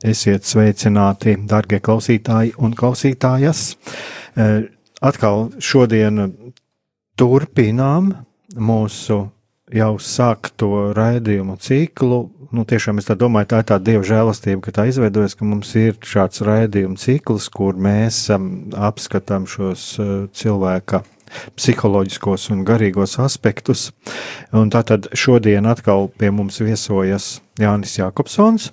Esiet sveicināti, darbie klausītāji un klausītājas. E, atkal šodien turpinām mūsu jau sākto raidījumu ciklu. Nu, tiešām es domāju, tā ir tā dieva žēlastība, ka tā izveidojas, ka mums ir šāds raidījumu cikls, kur mēs um, apskatām šos uh, cilvēka psiholoģiskos un garīgos aspektus. Un tātad šodien atkal pie mums viesojas Jānis Jākopsons.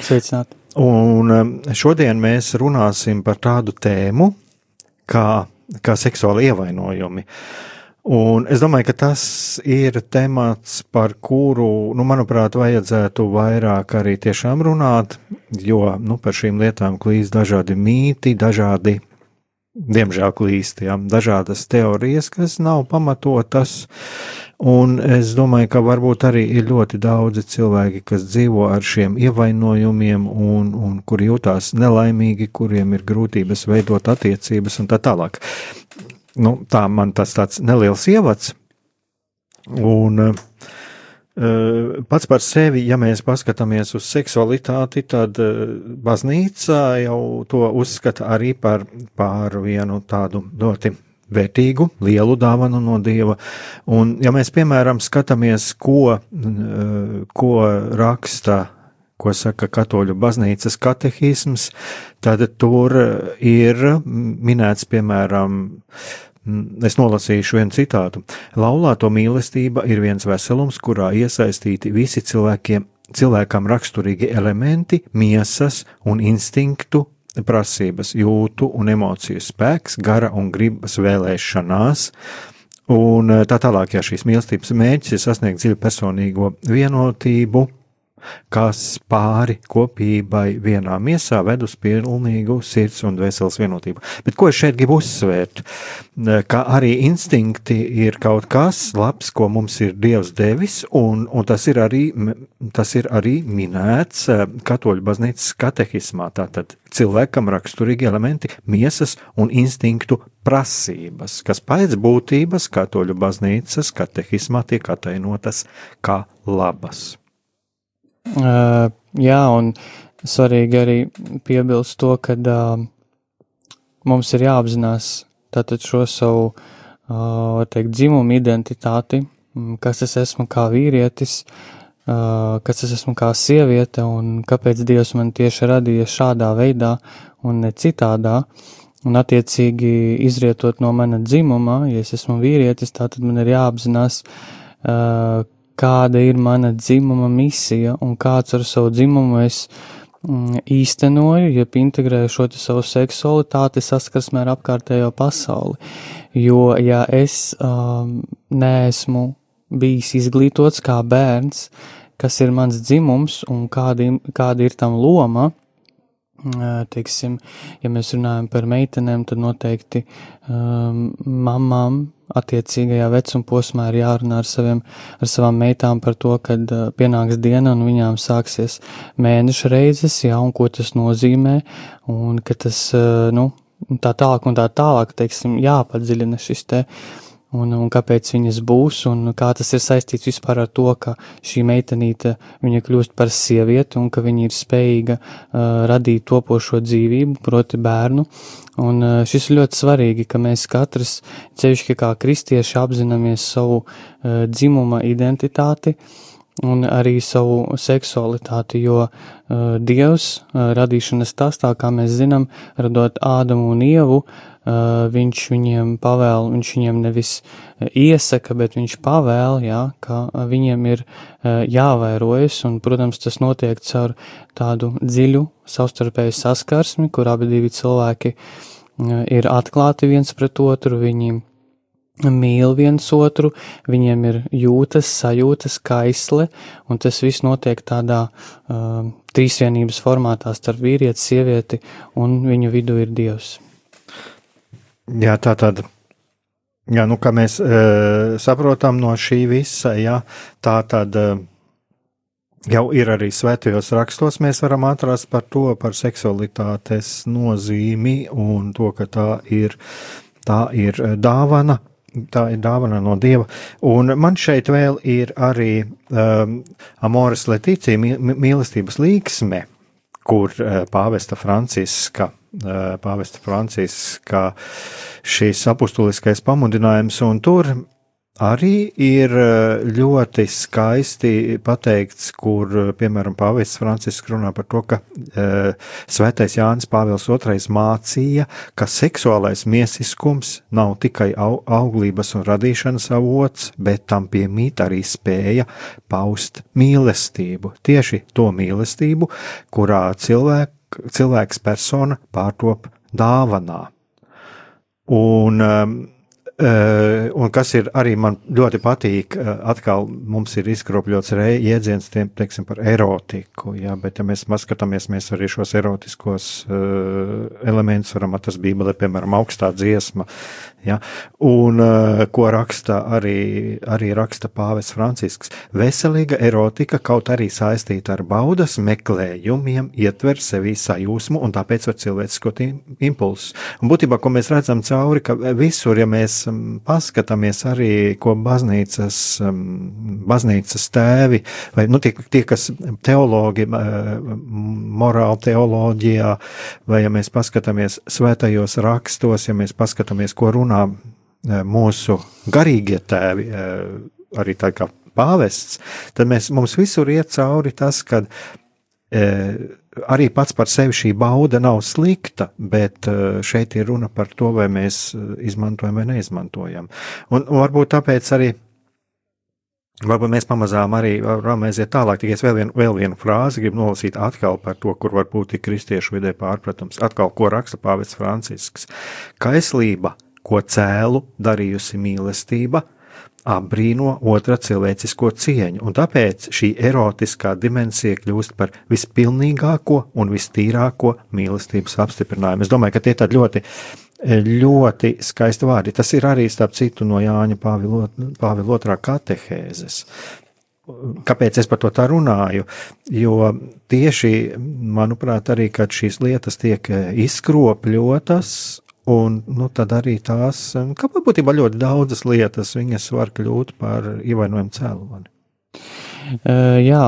Sveicināti! Un um, šodien mēs runāsim par tādu tēmu kā, kā seksuāli ievainojumi. Un es domāju, ka tas ir temats, par kuru, nu, manuprāt, vajadzētu vairāk arī tiešām runāt, jo nu, par šīm lietām klīst dažādi mīti, dažādi, diemžēl klīst, jā, dažādas teorijas, kas nav pamatotas. Uh, Un es domāju, ka varbūt arī ir ļoti daudzi cilvēki, kas dzīvo ar šiem ievainojumiem, un, un kuri jūtās nelaimīgi, kuriem ir grūtības veidot attiecības un tā tālāk. Nu, tā man tas tāds neliels ievads. Un uh, pats par sevi, ja mēs paskatāmies uz seksualitāti, tad uh, baznīca jau to uzskata arī par, par vienu tādu ļoti vērtīgu, lielu dāvanu no Dieva. Un, ja mēs, piemēram, skatāmies, ko, eh, ko raksta, ko saka katoļu baznīcas katehisms, tad tur ir minēts, piemēram, Es nolasīšu vienu citātu. Laulāto mīlestība ir viens veselums, kurā iesaistīti visi cilvēkiem, cilvēkam raksturīgi elementi, miesas un instinktu prasības, jūtu un emociju spēks, gara un gribas vēlēšanās. Un eh, tā tālāk, ja šīs mīlestības mērķis ir sasniegt dziļu personīgo vienotību, kas pāri kopībai vienā miesā ved uz pilnīgu sirds un dvēseles vienotību. Bet ko es šeit gribu uzsvērt? Ka arī instinkti ir kaut kas labs, ko mums ir Dievs devis, un, un tas, ir arī, tas ir arī minēts eh, Katoļu baznīcas katehismā. Tātad cilvēkam raksturīgi elementi, miesas un instinktu prasības, kas pēc būtības Katoļu baznīcas katehismā tiek atainotas kā labas. Uh, jā, un svarīgi arī piebilst to, ka uh, mums ir jāapzinās tātad šo savu, uh, teikt, dzimumu identitāti, kas es esmu kā vīrietis, uh, kas es esmu kā sieviete un kāpēc Dievs man tieši radīja šādā veidā un ne citādā. Un attiecīgi izrietot no mana dzimuma, ja es esmu vīrietis, tātad man ir jāapzinās, uh, kāda ir mana dzimuma misija un kāds ar savu dzimumu es mm, īstenoju, ja integrēju šo savu seksualitāti saskarsmē ar apkārtējo pasauli. Jo, ja es um, neesmu bijis izglītots kā bērns, kas ir mans dzimums un kāda, kāda ir tam loma, teiksim, ja mēs runājam par meitenēm, tad noteikti um, mamām attiecīgajā vecuma posmā ir jārunā ar, saviem, ar savām meitām par to, kad uh, pienāks diena un viņām sāksies mēneša reizes, jā, un ko tas nozīmē, un ka tas, uh, nu, tā tālāk un tā tālāk, teiksim, jāpadziļina šis te uh, un, un kāpēc viņas būs, un kā tas ir saistīts vispār ar to, ka šī meitenīte viņa kļūst par sievieti un ka viņa ir spējīga uh, radīt topošo dzīvību, proti bērnu. Un uh, šis ir ļoti svarīgi, ka mēs katrs, ceļšķi kā kristieši, apzināmies savu uh, dzimuma identitāti un arī savu seksualitāti, jo uh, Dievs uh, radīšanas stāstā, kā mēs zinām, radot Ādamu un Ievu, uh, viņš viņiem pavēl, viņš viņiem nevis iesaka, bet viņš pavēl, jā, ka viņiem ir uh, jāvairojas, un, protams, tas notiek caur tādu dziļu savstarpēju saskarsmi, kur abi divi cilvēki uh, ir atklāti viens pret otru, viņi mīl viens otru, viņiem ir jūtas, sajūtas, kaisle, un tas viss notiek tādā uh, trīsvienības formātā starp vīrieti, sievieti, un viņu vidū ir Dievs. Jā, tā tad. Jā, nu, kā mēs e, saprotam no šī visa, jā, tā tad e, jau ir arī svētajos rakstos, mēs varam atrast par to, par seksualitātes nozīmi un to, ka tā ir, tā ir dāvana, Tā ir dāvana no Dieva. Un man šeit vēl ir arī um, Amoras Letīcija mīlestības līksme, kur uh, pāvesta Franciska, uh, pāvesta Franciska šīs apustuliskais pamudinājums, un tur Arī ir eh, ļoti skaisti pateikts, kur, eh, piemēram, Pāvests Francisks runā par to, ka e, Svētais Jānis Pāvils II mācīja, ka seksuālais miesiskums nav tikai au, auglības un radīšanas avots, bet tam piemīt arī spēja paust mīlestību. Tieši to mīlestību, kurā cilvēk, cilvēks persona pārtop dāvanā. Un um, un kas ir arī man ļoti patīk, uh, atkal mums ir izkropļots jēdziens tiem, teiksim, par erotiku, jā, bet ja mēs skatāmies, mēs arī šos erotiskos uh, elementus varam atrast Bībelē, piemēram, augstā dziesma, jā, un uh, ko raksta arī, arī raksta pāvis Francisks. Veselīga erotika, kaut arī saistīta ar baudas meklējumiem, ietver sevī sajūsmu un tāpēc var cilvēciskot impulsus. Un būtībā, ko mēs redzam cauri, ka visur, ja mēs paskatāmies arī, ko baznīcas, baznīcas tēvi, vai nu, tie, tie, kas teologi, morāla teoloģijā, vai ja mēs paskatāmies svētajos rakstos, ja mēs paskatāmies, ko runā mūsu garīgie tēvi, arī tā kā pāvests, tad mēs, mums visur iet cauri tas, ka arī pats par sevi šī bauda nav slikta, bet eh, šeit ir runa par to, vai mēs eh, izmantojam vai neizmantojam. Un, un varbūt tāpēc arī. Varbūt mēs pamazām arī varam aiziet tālāk, tikai vēl, vien, vēl vienu frāzi gribu nolasīt atkal par to, kur varbūt ir kristiešu vidē pārpratums. Atkal, ko raksta Pāvils Francisks. Kaislība, ko cēlu darījusi mīlestība, apbrīno otra cilvēcisko cieņu, un tāpēc šī erotiskā dimensija kļūst par vispilnīgāko un vistīrāko mīlestības apstiprinājumu. Es domāju, ka tie ir ļoti, ļoti skaisti vārdi. Tas ir arī, starp citu, no Jāņa Pāvila otrā katehēzes. Kāpēc es par to tā runāju? Jo tieši, manuprāt, arī, kad šīs lietas tiek izkropļotas Un nu, tad arī tās, kā būtībā ļoti daudzas lietas, viņas var kļūt par ievainojumu cēloni. Uh, jā,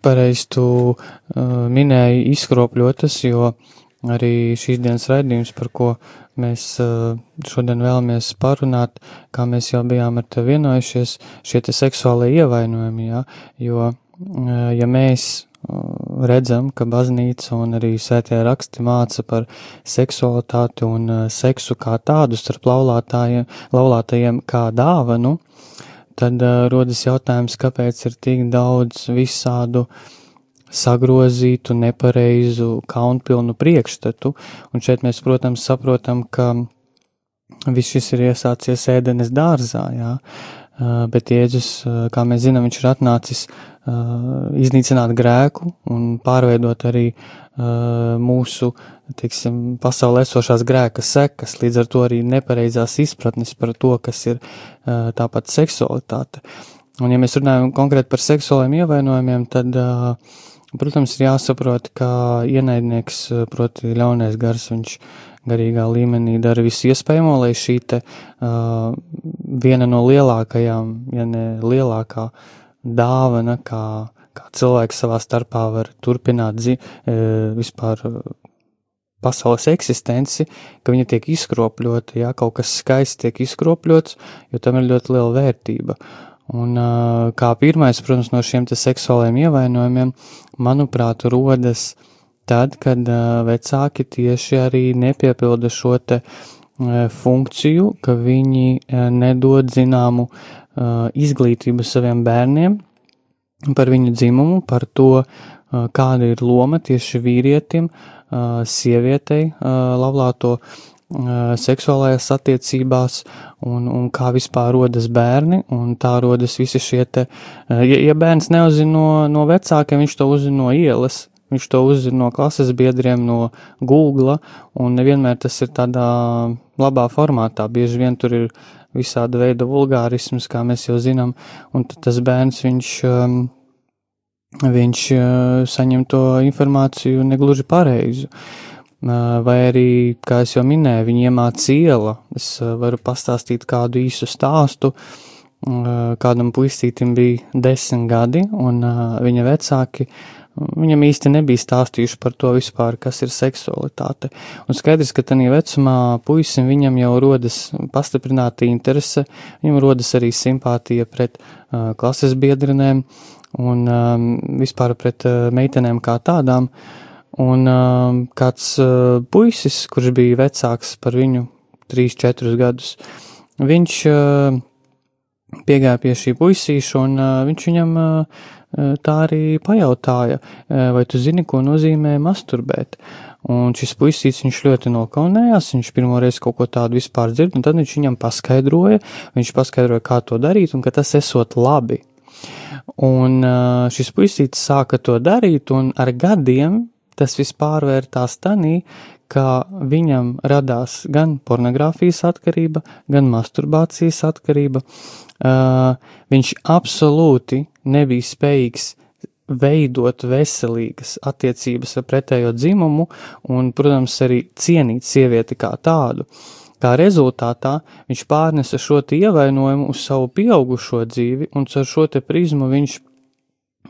pareizi tu uh, minēji izkropļotas, jo arī šīs dienas raidījums, par ko mēs uh, šodien vēlamies parunāt, kā mēs jau bijām ar tevi vienojušies, šie te seksuālie ievainojumi, jā, jo, ja mēs redzam, ka baznīca un arī sētie raksti māca par seksualitāti un uh, seksu kā tādu starp laulātajiem kā dāvanu, tad uh, rodas jautājums, kāpēc ir tik daudz visādu sagrozītu, nepareizu, kaunpilnu priekšstatu, un šeit mēs, protams, saprotam, ka viss šis ir iesācies ēdenes dārzā, jā, bet Jēzus, kā mēs zinām, viņš ir atnācis Uh, iznīcināt grēku un pārveidot arī uh, mūsu, teiksim, pasaulē esošās grēka sekas, līdz ar to arī nepareizās izpratnes par to, kas ir uh, tāpat seksualitāte. Un ja mēs runājam konkrēti par seksuāliem ievainojumiem, tad, protams, ir jāsaprot, ka ienaidnieks, proti ļaunais gars, viņš garīgā līmenī dara visu iespējamo, lai šī te uh, viena no lielākajām, ja ne lielākā, uh, dāvana, kā, kā cilvēks savā starpā var turpināt zi, e, vispār e, pasaules eksistenci, ka viņa tiek izkropļota, ja kaut kas skaists tiek izkropļots, jo tam ir ļoti liela vērtība. Un kā pirmais, protams, no šiem seksuāliem ievainojumiem, manuprāt, rodas tad, kad vecāki tieši arī nepiepilda šo te funkciju, ka viņi nedod zināmu izglītību saviem bērniem par viņu dzimumu, par to, kāda ir loma tieši vīrietim, sievietei laulāto seksuālajās attiecībās un, un kā vispār rodas bērni, un tā rodas visi šie te, ja, ja bērns neuzzina no, no vecākiem, viņš to uzzina no ielas, viņš to uzzina no klases biedriem, no Google, un nevienmēr tas ir tādā labā formātā, bieži vien tur ir visāda veida vulgārisms, kā mēs jau zinām, un tas bērns, viņš, viņš saņem to informāciju negluži pareizu. Vai arī, kā jau minēju, viņi iemācīja iela. Es varu pastāstīt kādu īsu stāstu. Kādam puisītim bija desmit gadi, un viņa vecāki viņam īsti nebija stāstījuši par to vispār, kas ir seksualitāte. Un skaidrs, ka tajā vecumā puisim viņam jau rodas pastiprināta interese, viņam rodas arī simpātija pret uh, klases biedrenēm un um, vispār pret uh, meitenēm kā tādām. Un uh, kāds uh, puisis, kurš bija vecāks par viņu 3-4 gadus, viņš uh, piegāja pie šī puisīša un uh, viņš viņam uh, tā arī pajautāja, uh, vai tu zini, ko nozīmē masturbēt. Un šis puisīts viņš ļoti nokaunējās, viņš pirmoreiz kaut ko tādu vispār dzird, un tad viņš viņam paskaidroja, viņš paskaidroja, kā to darīt, un ka tas esot labi. Un uh, šis puisīts sāka to darīt, un ar gadiem tas viss pārvērtās tanī, ka viņam radās gan pornogrāfijas atkarība, gan masturbācijas atkarība. Uh, viņš absolūti nebija spējīgs veidot veselīgas attiecības ar pretējo dzimumu un, protams, arī cienīt sievieti kā tādu. Kā rezultātā viņš pārnesa šo ievainojumu uz savu pieaugušo dzīvi, un ar šo prizmu viņš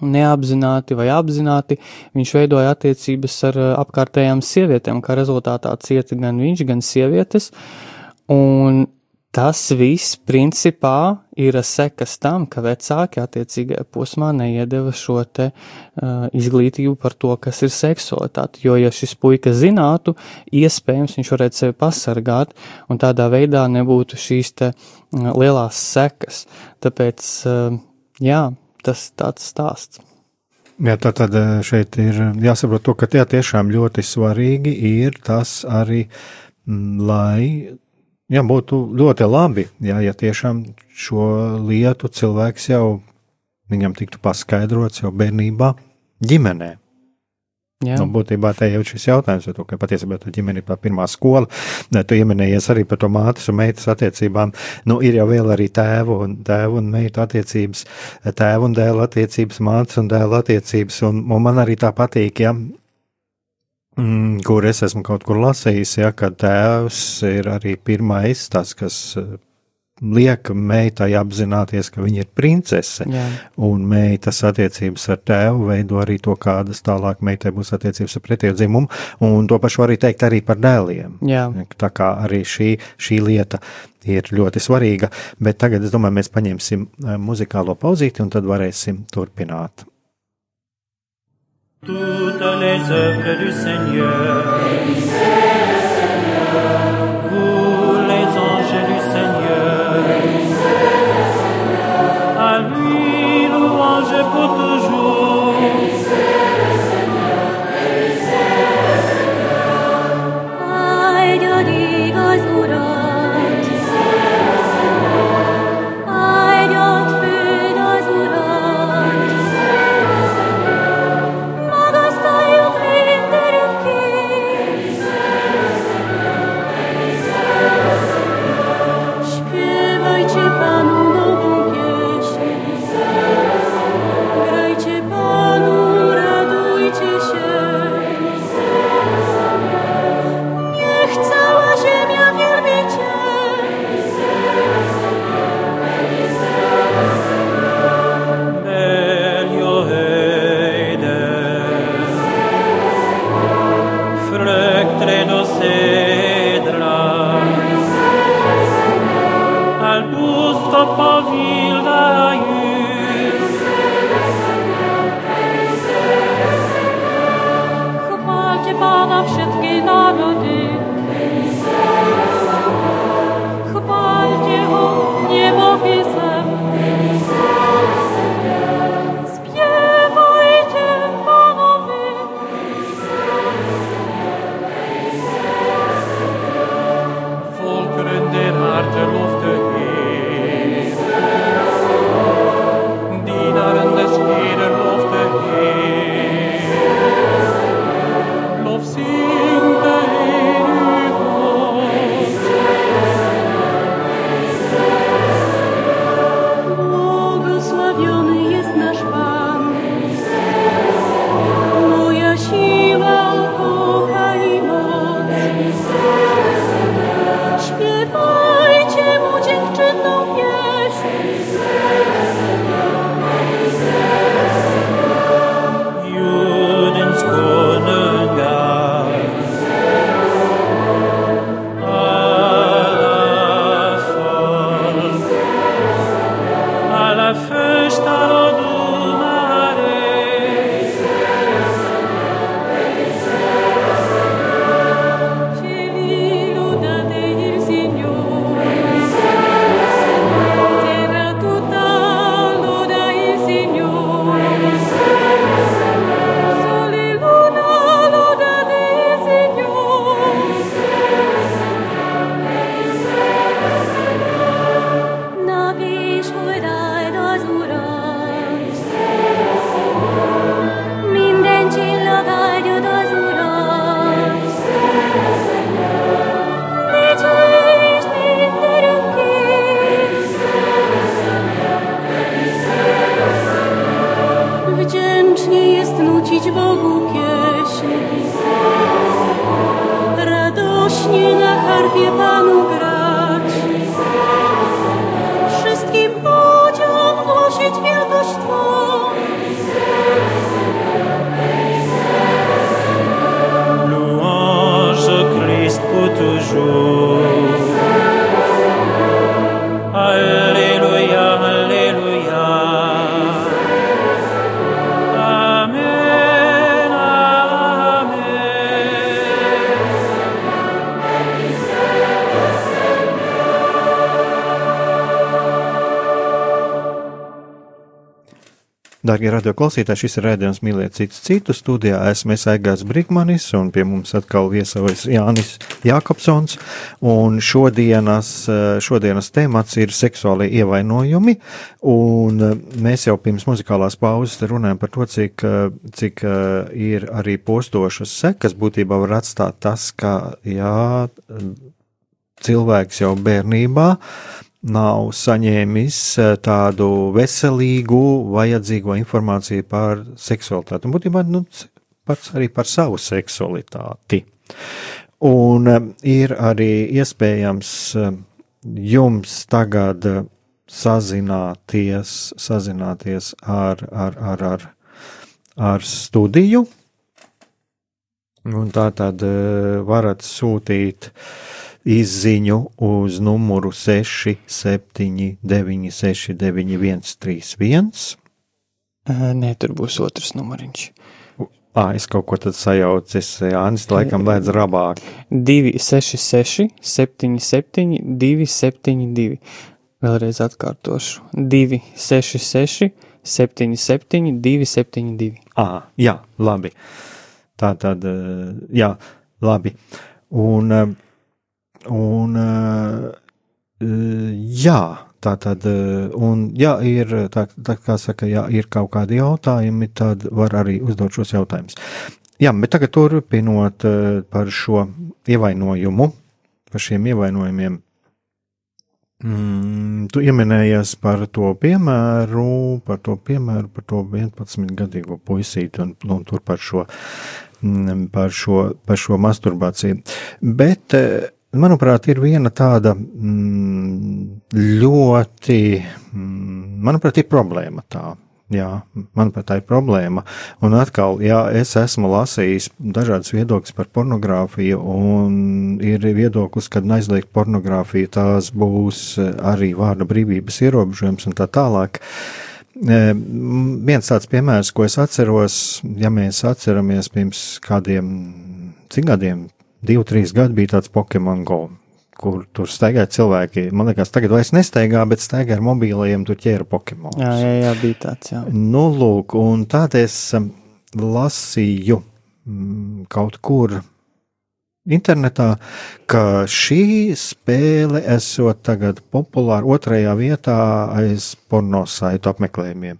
neapzināti vai apzināti viņš veidoja attiecības ar eh, apkārtējām sievietēm, kā rezultātā cieta gan viņš, gan sievietes, un tas viss principā ir sekas tam, ka vecāki attiecīgajā posmā neiedeva šo te uh, izglītību par to, kas ir seksualitāte, jo ja šis puika zinātu, iespējams viņš varētu sevi pasargāt, un tādā veidā nebūtu šīs te uh, lielās sekas, tāpēc, uh, jā, tas tāds stāsts. Jā, tā tad eh, šeit ir jāsaprot to, ka tie tiešām ļoti svarīgi ir tas arī, mm, lai jā, būtu ļoti labi, jā, ja tiešām šo lietu cilvēks jau viņam tiktu paskaidrots jau bērnībā ģimenē. Jā. Nu, būtībā te jau šis jautājums to, ka patiesībā tā ģimene ir tā pirmā skola. Tu ieminējies arī par to mātes un meitas attiecībām. Nu, ir jau vēl arī tēvu un tēvu un meitu attiecības, tēvu un dēlu attiecības, mātes un dēlu attiecības. Un, un man arī tā patīk, ja, mm, kur es esmu kaut kur lasījis, ja, ka tēvs ir arī pirmais tas, kas liek meitai apzināties, ka viņa ir princese, Jā. un meitas attiecības ar tēvu veido arī to, kādas tālāk meitai būs attiecības ar pretējo dzimumu, un to pašu arī teikt arī par dēliem. Jā. Tā kā arī šī, šī lieta ir ļoti svarīga, bet tagad es domāju, mēs paņemsim eh, muzikālo pauzīti, un tad varēsim turpināt. Toutes les œuvres du Seigneur. Darbie radio klausītāji, šis ir rādījums mīlēt citus citu studijā. Esmu Aigās Brigmanis un pie mums atkal viesojas Jānis Jākopsons. Un šodienas, šodienas temats ir seksuālie ievainojumi. Un mēs jau pirms muzikālās pauzes runājam par to, cik, cik ir arī postošas sekas būtībā var atstāt tas, ka jā, cilvēks jau bērnībā nav saņēmis eh, tādu veselīgu, vajadzīgo informāciju par seksualitāti. Un būtībā nu, pats arī par savu seksualitāti. Un eh, ir arī iespējams eh, jums tagad sazināties, sazināties ar, ar, ar, ar, ar studiju. Un tā tad varat sūtīt uh, izziņu uz numuru 679, 691, 31. Nē, tur būs otrs numuriņš. Ah, es kaut ko tādu sajaucu. Jānis laikam lēdz rabāk. 266, 77, 272. Vēlreiz atkārtošu. 266, 77, 272. Ah, jā, labi. Tā tad, jā, labi. Un Un, jā, tā tad, un, ja ir, tā, tā kā saka, ja ir kaut kādi jautājumi, tad var arī uzdot šos jautājumus. Jā, bet tagad turpinot par šo ievainojumu, par šiem ievainojumiem. Mm, tu pieminējies par to piemēru, par to piemēru, par to 11-gadīgo puisīti un, un tur par šo, mm, par šo, par šo masturbāciju. Bet manuprāt, ir viena tāda mm, ļoti, mm, manuprāt, ir problēma tā. Jā, manuprāt, tā ir problēma. Un atkal, jā, es esmu lasījis dažādas viedokļas par pornogrāfiju, un ir viedoklis, ka aizliegt pornogrāfiju tās būs arī vārda brīvības ierobežojums un tā tālāk. E, viens tāds piemērs, ko es atceros, ja mēs atceramies pirms kādiem, cik gadiem, divi, trīs gadi bija tāds Pokemon Go. Kur tur staigāja cilvēki. Man liekas, tagad vairs nestaigā, bet staigā ar mobīliem, tur ķēra Pokemon. Jā, jā, jā, bija tāds. Jā. Nu, lūk, un tādā es um, lasīju mm, kaut kur internetā, ka šī spēle esot tagad populāra otrajā vietā aiz pornosaitu apmeklējumiem.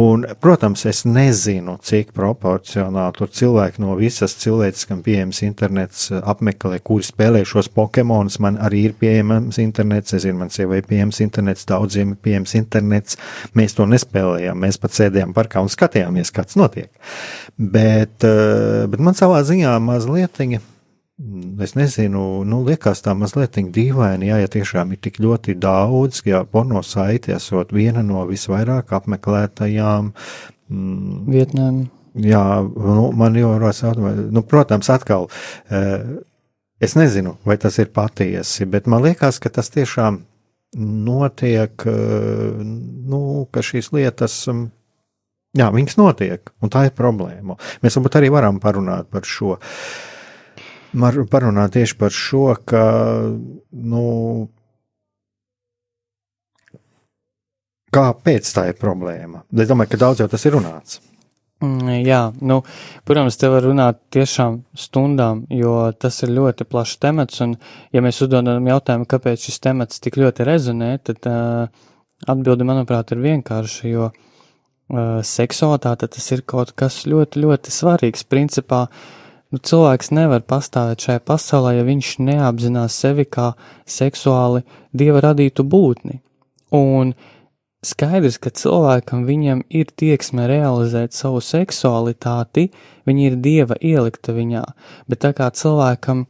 Un, protams, es nezinu, cik proporcionāli tur cilvēki no visas cilvēces, kam pieejams internets, apmeklē, kuri spēlē šos Pokemonus. Man arī ir pieejams internets, es zinu, man sievai ir pieejams internets, daudziem ir pieejams internets. Mēs to nespēlējām, mēs pat sēdējām parkā un skatījāmies, kas notiek. Bet, eh, bet man savā ziņā mazliet Mm, es nezinu, nu, liekas tā mazliet dīvaini, jā, ja tiešām ir tik ļoti daudz, ja porno saiti esot viena no visvairāk apmeklētajām mm, vietnēm. Jā, nu, man jau ir jāsaka, nu, protams, atkal, eh, es nezinu, vai tas ir patiesi, bet man liekas, ka tas tiešām notiek, eh, nu, ka šīs lietas. Mm, jā, viņas notiek, un tā ir problēma. Mēs varbūt arī varam parunāt par šo. Uh, parunāt tieši par šo, ka, nu, kāpēc tā ir problēma? Es domāju, ka daudz jau tas ir runāts. Mm, jā, nu, protams, te var runāt tiešām stundām, jo tas ir ļoti plašs temats, un ja mēs uzdodam jautājumu, kāpēc šis temats tik ļoti rezonē, tad uh, atbildi, manuprāt, ir vienkārši, jo uh, seksualitāte tas ir kaut kas ļoti, ļoti svarīgs. Principā, uh, Nu, cilvēks nevar pastāvēt šajā pasaulē, ja viņš neapzinās sevi kā seksuāli dieva radītu būtni. Un skaidrs, ka cilvēkam viņam ir tieksme realizēt savu seksualitāti, viņa ir dieva ielikta viņā, bet tā kā cilvēkam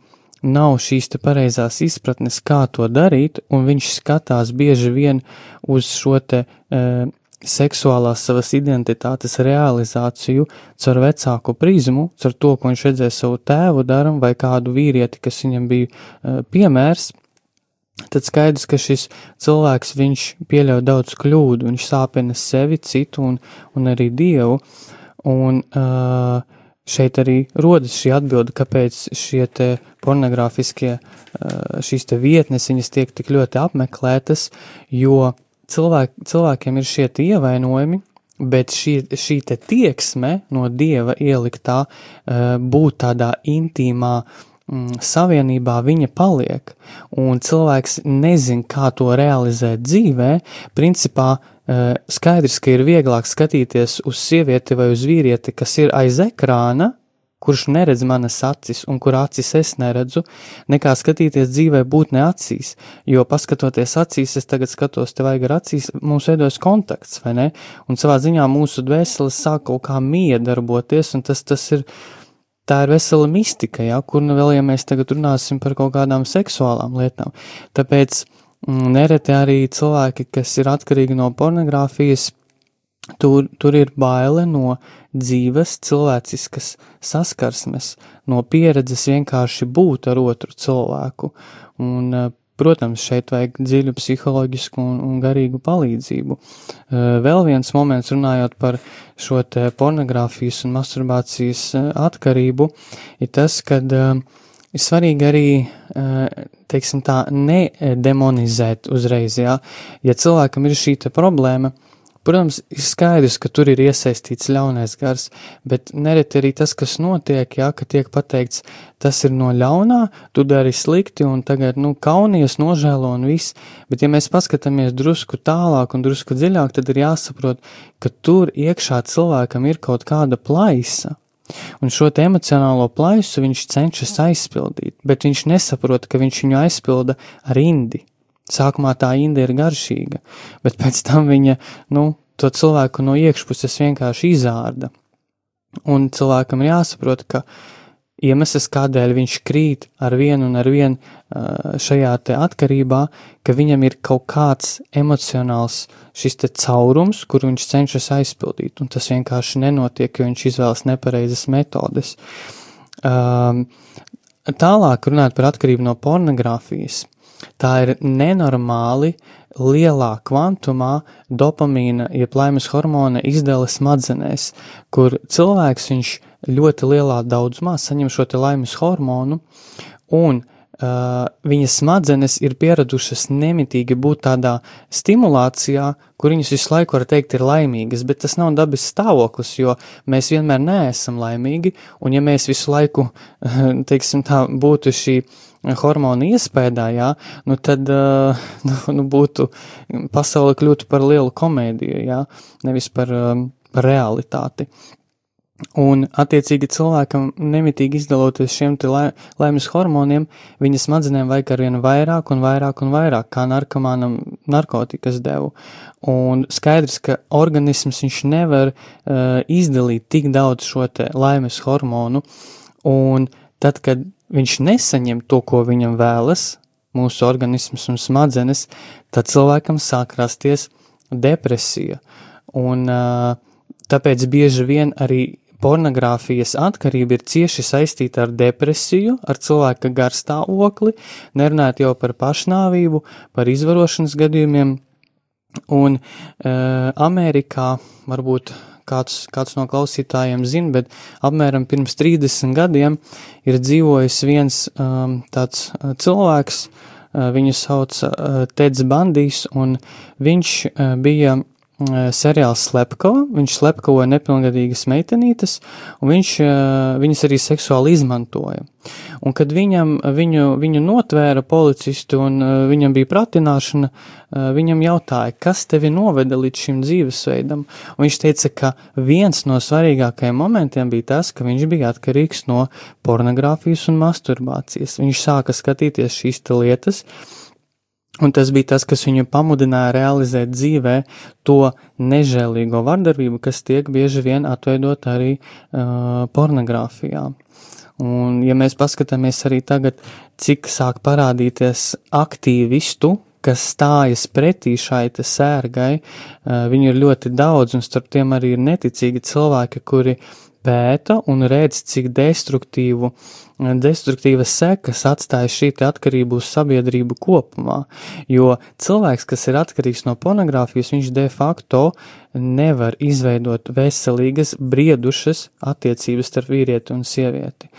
nav šīs te pareizās izpratnes, kā to darīt, un viņš skatās bieži vien uz šo te e, seksuālās savas identitātes realizāciju caur vecāku prizmu, caur to, ko viņš redzēja savu tēvu daram vai kādu vīrieti, kas viņam bija uh, piemērs, tad skaidrs, ka šis cilvēks viņš pieļauj daudz kļūdu, viņš sāpina sevi, citu un, un arī dievu, un uh, šeit arī rodas šī atbilde, kāpēc šie te pornogrāfiskie, uh, šīs te vietnes, viņas tiek tik ļoti apmeklētas, jo cilvēk, cilvēkiem ir šie ievainojumi, bet šī, šī tieksme no dieva ieliktā uh, būt tādā intīmā mm, savienībā, viņa paliek, un cilvēks nezin, kā to realizēt dzīvē, principā uh, skaidrs, ka ir vieglāk skatīties uz sievieti vai uz vīrieti, kas ir aiz ekrāna, kurš neredz manas acis un kur acis es neredzu, nekā skatīties dzīvē būtne acīs, jo paskatoties acīs, es tagad skatos te vajag ar acīs, mums veidojas kontakts, vai ne? Un savā ziņā mūsu dvēseles sāk kaut kā miedarboties, un tas, tas ir, tā ir vesela mistika, ja, kur nu vēl, ja mēs tagad runāsim par kaut kādām seksuālām lietām. Tāpēc mm, nereti arī cilvēki, kas ir atkarīgi no pornogrāfijas, Tur, tur ir baile no dzīves, cilvēciskas saskarsmes, no pieredzes vienkārši būt ar otru cilvēku. Un, eh, protams, šeit vajag dziļu psiholoģisku un, un garīgu palīdzību. Eh, vēl viens moments runājot par šo pornogrāfijas un masturbācijas eh, atkarību, ir tas, kad ir svarīgi arī, teiksim tā, nedemonizēt uzreiz, jā. Ja cilvēkam ir šī problēma, Protams, ir skaidrs, ka tur ir iesaistīts ļaunais gars, bet nereti arī tas, kas notiek, jā, ka tiek pateikts, tas ir no ļaunā, tu dari slikti un tagad, nu, kaunies, nožēlo un viss, bet ja mēs paskatāmies drusku tālāk un drusku dziļāk, tad ir jāsaprot, ka tur iekšā cilvēkam ir kaut kāda plaisa. Un šo emocionālo plaisu viņš cenšas aizpildīt, bet viņš nesaprot, ka viņš viņu aizpilda ar indi. Sākumā tā inde ir garšīga, bet pēc tam viņa, nu, to cilvēku no iekšpuses vienkārši izārda. Un cilvēkam ir jāsaprot, ka iemesls, kādēļ viņš krīt ar vienu un ar vienu šajā te atkarībā, ka viņam ir kaut kāds emocionāls šis te caurums, kur viņš cenšas aizpildīt, un tas vienkārši nenotiek, jo viņš izvēlas nepareizas metodes. Tālāk runāt par atkarību no pornogrāfijas Tā ir nenormāli lielā kvantumā dopamīna, jeb laimes hormona izdala smadzenēs, kur cilvēks viņš ļoti lielā daudzumā saņem šo te laimes hormonu, un uh, viņa smadzenes ir pieradušas nemitīgi būt tādā stimulācijā, kur viņas visu laiku, var teikt, ir laimīgas, bet tas nav dabas stāvoklis, jo mēs vienmēr neesam laimīgi, un ja mēs visu laiku, teiksim tā, būtu šī hormonu iespējā, jā, nu tad uh, nu, būtu pasaule kļūtu par lielu komēdiju, jā, nevis par, um, par realitāti. Un, attiecīgi, cilvēkam nemitīgi izdaloties šiem lai, laimes hormoniem, viņa smadzenēm vajag arvien vairāk un vairāk un vairāk, kā narkomānam narkotikas devu. Un skaidrs, ka organisms viņš nevar uh, izdalīt tik daudz šo laimes hormonu, un tad, kad viņš nesaņem to, ko viņam vēlas, mūsu organisms un smadzenes, tad cilvēkam sāk rasties depresija. Un tāpēc bieži vien arī pornogrāfijas atkarība ir cieši saistīta ar depresiju, ar cilvēka garstāvokli, nerunājot jau par pašnāvību, par izvarošanas gadījumiem. Un uh, Amerikā varbūt kāds, kāds no klausītājiem zina, bet apmēram pirms 30 gadiem ir dzīvojis viens um, tāds uh, cilvēks, uh, viņu sauc uh, Teds Bandijs, un viņš uh, bija seriāls Slepkava, viņš slepkavoja nepilngadīgas meitenītes, un viņš viņas arī seksuāli izmantoja. Un kad viņam, viņu, viņu notvēra policistu un viņam bija pratināšana, viņam jautāja, kas tevi noveda līdz šim dzīvesveidam, un viņš teica, ka viens no svarīgākajiem momentiem bija tas, ka viņš bija atkarīgs no pornogrāfijas un masturbācijas. Viņš sāka skatīties šīs lietas, Un tas bija tas, kas viņu pamudināja realizēt dzīvē to nežēlīgo vardarbību, kas tiek bieži vien atveidot arī uh, pornogrāfijā. Un, ja mēs paskatāmies arī tagad, cik sāk parādīties aktīvistu, kas stājas pretī šai sērgai, uh, viņu ir ļoti daudz, un starp tiem arī ir neticīgi cilvēki, kuri pēta un redz, cik destruktīvu uh, destruktīvas sekas atstāja šī atkarība uz sabiedrību kopumā. Jo cilvēks, kas ir atkarīgs no pornogrāfijas, viņš de facto nevar izveidot veselīgas, briedušas attiecības starp vīrieti un sievieti.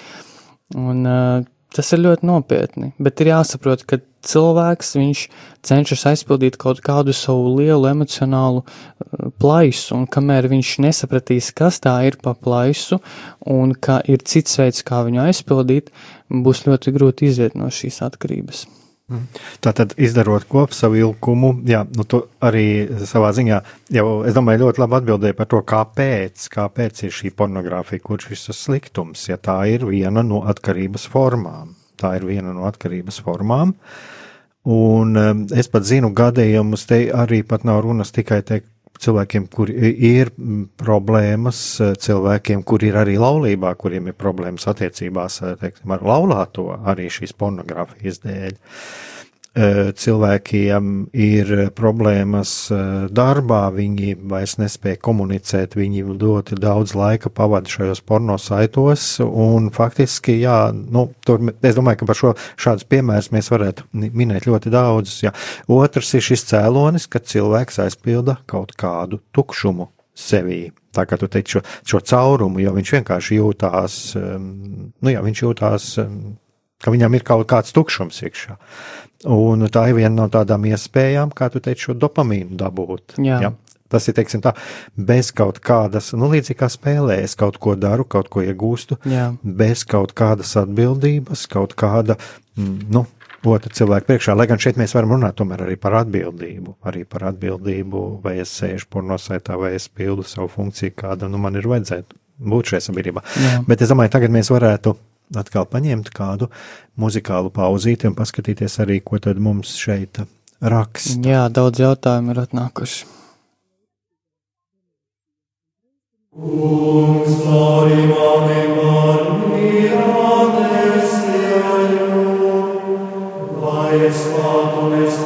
Un, uh, tas ir ļoti nopietni, bet ir jāsaprot, ka cilvēks viņš cenšas aizpildīt kaut kādu savu lielu emocionālu uh, plaisu, un kamēr viņš nesapratīs, kas tā ir pa plaisu, un ka ir cits veids, kā viņu aizpildīt, būs ļoti grūti iziet no šīs atkarības. Mhm. Tātad, izdarot kopsavilkumu, jā, nu, tu arī savā ziņā jau, es domāju, ļoti labi atbildēji par to, kāpēc, kāpēc ir šī pornogrāfija, kurš šis sliktums, ja tā ir viena no atkarības formām. Tā ir viena no atkarības formām. Un um, es pat zinu gadījumus, te arī pat nav runas tikai te cilvēkiem, kur ir problēmas, cilvēkiem, kur ir arī laulībā, kuriem ir problēmas attiecībās teiksim, ar laulāto, arī šīs pornogrāfijas dēļ. Eh, cilvēkiem ir problēmas eh, darbā, viņi vairs nespēja komunicēt, viņi ļoti daudz laika pavada šajos pornosaitos, un faktiski, jā, nu, tur, es domāju, ka par šo šādus piemērus mēs varētu minēt ļoti daudzus, jā. Otrs ir šis cēlonis, kad cilvēks aizpilda kaut kādu tukšumu sevī. Tā kā tu teici šo, šo caurumu, jo viņš vienkārši jūtās, nu jā, viņš jūtās, ka viņam ir kaut kāds tukšums iekšā. Un tā ir viena no tādām iespējām, kā tu teici, šo dopamīnu dabūt. Jā. Ja? Tas ir, teiksim, tā, bez kaut kādas, nu, līdzīgi kā spēlē, es kaut ko daru, kaut ko iegūstu, Jā. bez kaut kādas atbildības, kaut kāda, mm, nu, otra cilvēka priekšā. Lai gan šeit mēs varam runāt tomēr arī par atbildību, arī par atbildību, vai es sēžu pornosaitā, vai es pildu savu funkciju, kāda, nu, man ir vajadzētu būt šajā sabiedrībā. Jā. Bet es domāju, tagad mēs varētu atkal paņemt kādu muzikālu pauzīti un paskatīties arī, ko tad mums šeit raksta. Jā, daudz jautājumu ir atnākuši. Kungs, mani par mīlēs, lai es pārtu es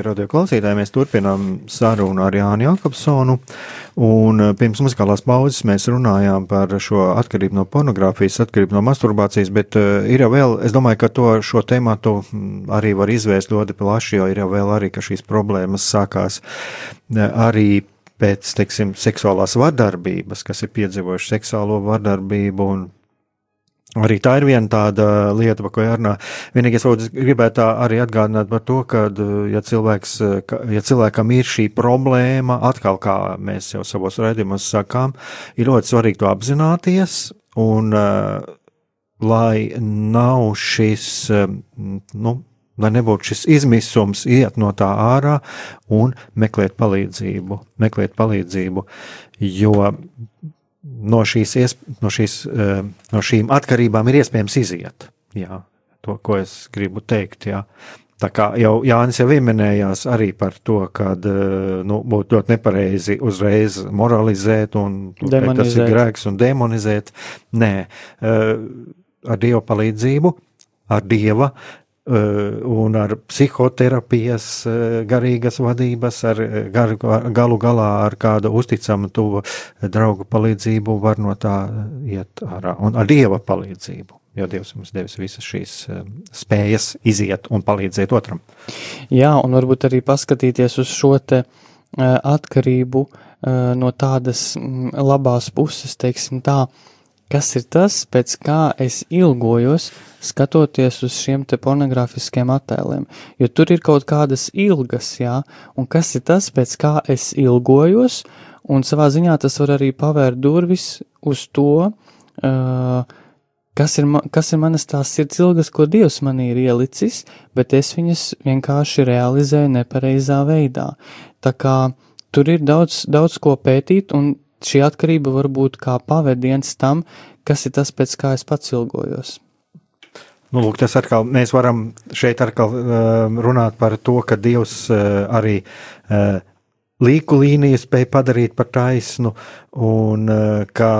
Darbie radio klausītāji, mēs turpinām sarunu ar Jānu Jakobsonu. Un eh, pirms muzikālās pauzes mēs runājām par šo atkarību no pornogrāfijas, atkarību no masturbācijas, bet uh, ir jau vēl, es domāju, ka to šo tēmatu mm, arī var izvērst ļoti plaši, jo ir jau vēl arī, ka šīs problēmas sākās uh, arī pēc, teiksim, seksuālās vardarbības, kas ir piedzīvojuši seksuālo vardarbību un Arī tā ir viena tāda lieta, par ko jārunā. Vienīgais, ko es gribētu arī atgādināt par to, ka, ja, cilvēks, ja cilvēkam ir šī problēma, atkal, kā mēs jau savos raidījumos sakām, ir ļoti svarīgi to apzināties un lai nav šis, nu, lai nebūtu šis izmisums, iet no tā ārā un meklēt palīdzību, meklēt palīdzību, jo no, šīs, no, šīs, eh, no šīm atkarībām ir iespējams iziet. Jā, to, ko es gribu teikt. Jā. Tā kā jau Jānis jau minējās arī par to, ka eh, nu, būtu ļoti nepareizi uzreiz moralizēt, un teikt, tas ir grēks un demonizēt. Nē, eh, ar Dieva palīdzību, ar Dieva un ar psihoterapijas, eh, garīgas vadības, ar eh, gar, galu galā ar kādu uzticamu tuvu draugu palīdzību var no tā iet ārā un ar Dieva palīdzību. Jo Dievs mums devis visas šīs spējas iziet un palīdzēt otram. Jā, un varbūt arī paskatīties uz šo te atkarību no tādas mm, labās puses, teiksim tā, kas ir tas, pēc kā es ilgojos, skatoties uz šiem te pornogrāfiskiem attēliem, jo tur ir kaut kādas ilgas, jā, un kas ir tas, pēc kā es ilgojos, un savā ziņā tas var arī pavērt durvis uz to, uh, kas ir, kas ir manas tās sirds ilgas, ko Dievs manī ir ielicis, bet es viņas vienkārši realizēju nepareizā veidā. Tā kā tur ir daudz, daudz ko pētīt, un šī atkarība var būt kā pavadiens tam, kas ir tas, pēc kā es pats ilgojos. Nu, lūk, tas atkal, mēs varam šeit atkal uh, runāt par to, ka Dievs uh, arī uh, līku līniju spēja padarīt par taisnu, un uh, ka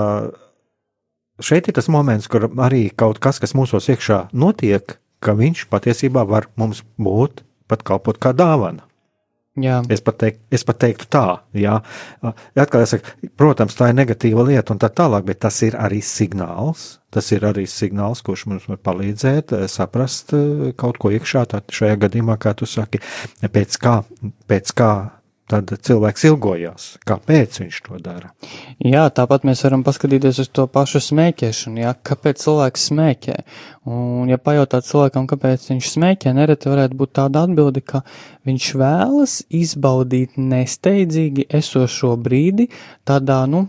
šeit ir tas moments, kur arī kaut kas, kas mūsos iekšā notiek, ka viņš patiesībā var mums būt pat kalpot kā dāvana. Jā. Es pat, teik, es pat teiktu tā, jā. Atkal saku, protams, tā ir negatīva lieta un tā tālāk, bet tas ir arī signāls. Tas ir arī signāls, kurš mums var palīdzēt eh, saprast eh, kaut ko iekšā, tad šajā gadījumā, kā tu saki, pēc kā, pēc kā tad cilvēks ilgojās. Kāpēc viņš to dara? Jā, tāpat mēs varam paskatīties uz to pašu smēķēšanu. Jā, kāpēc cilvēks smēķē? Un, ja pajautāt cilvēkam, kāpēc viņš smēķē, nereti varētu būt tāda atbilde, ka viņš vēlas izbaudīt nesteidzīgi esošo brīdi tādā, nu,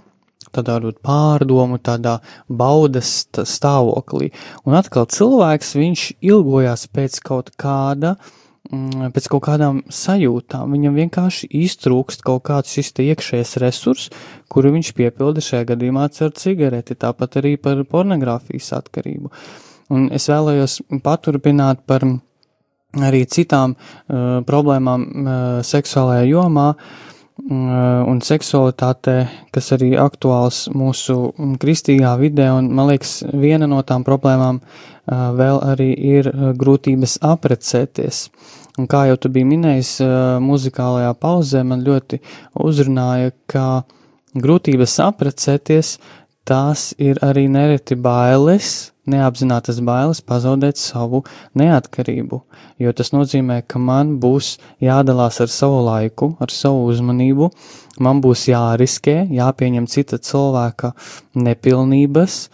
tādā pārdomu, tādā baudas stāvoklī. Un atkal cilvēks, viņš ilgojās pēc kaut kāda uh, pēc kaut kādām sajūtām. Viņam vienkārši iztrūkst kaut kāds šis iekšējais resurs, kuru viņš piepilda šajā gadījumā ar cigareti, tāpat arī par pornogrāfijas atkarību. Un es vēlējos paturpināt par arī citām uh, problēmām uh, seksuālajā jomā. Uh, un seksualitāte, kas arī aktuāls mūsu kristīgā vidē, un man liekas, viena no tām problēmām uh, vēl arī ir uh, grūtības aprecēties. Un kā jau tu biji minējis, muzikālajā pauzē man ļoti uzrunāja, ka grūtības apprecēties, tās ir arī nereti bailes, neapzinātas bailes pazaudēt savu neatkarību, jo tas nozīmē, ka man būs jādalās ar savu laiku, ar savu uzmanību, man būs jāriskē, jāpieņem cita cilvēka nepilnības,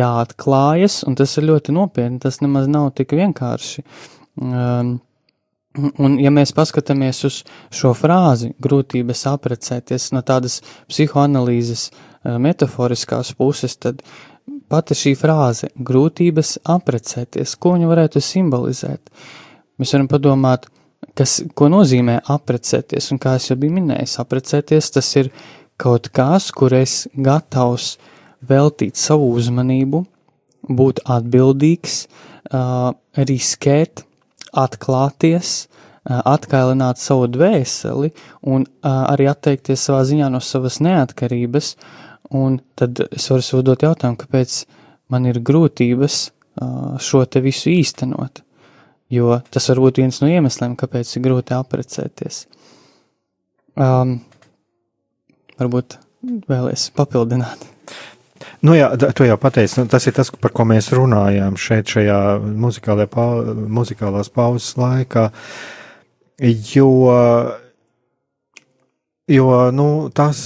jāatklājas, un tas ir ļoti nopietni, tas nemaz nav tik vienkārši. Um, Un, ja mēs paskatāmies uz šo frāzi, grūtības aprecēties no tādas psihoanalīzes eh, metaforiskās puses, tad pati šī frāze - grūtības aprecēties, ko viņa varētu simbolizēt? Mēs varam padomāt, kas, ko nozīmē aprecēties, un kā es jau biju minējis, aprecēties tas ir kaut kas, kur es gatavs veltīt savu uzmanību, būt atbildīgs, uh, riskēt, atklāties, atkailināt savu dvēseli un arī atteikties savā ziņā no savas neatkarības, un tad es varu sev dot jautājumu, kāpēc man ir grūtības šo te visu īstenot. jo tas var būt viens no iemesliem, kāpēc ir grūti apprecēties. Um, varbūt vēlēs papildināt. Nu jā, tu jau pateici, nu, tas ir tas, par ko mēs runājām šeit, šajā pa, muzikālās pauzes laikā. Jo, jo nu, tas,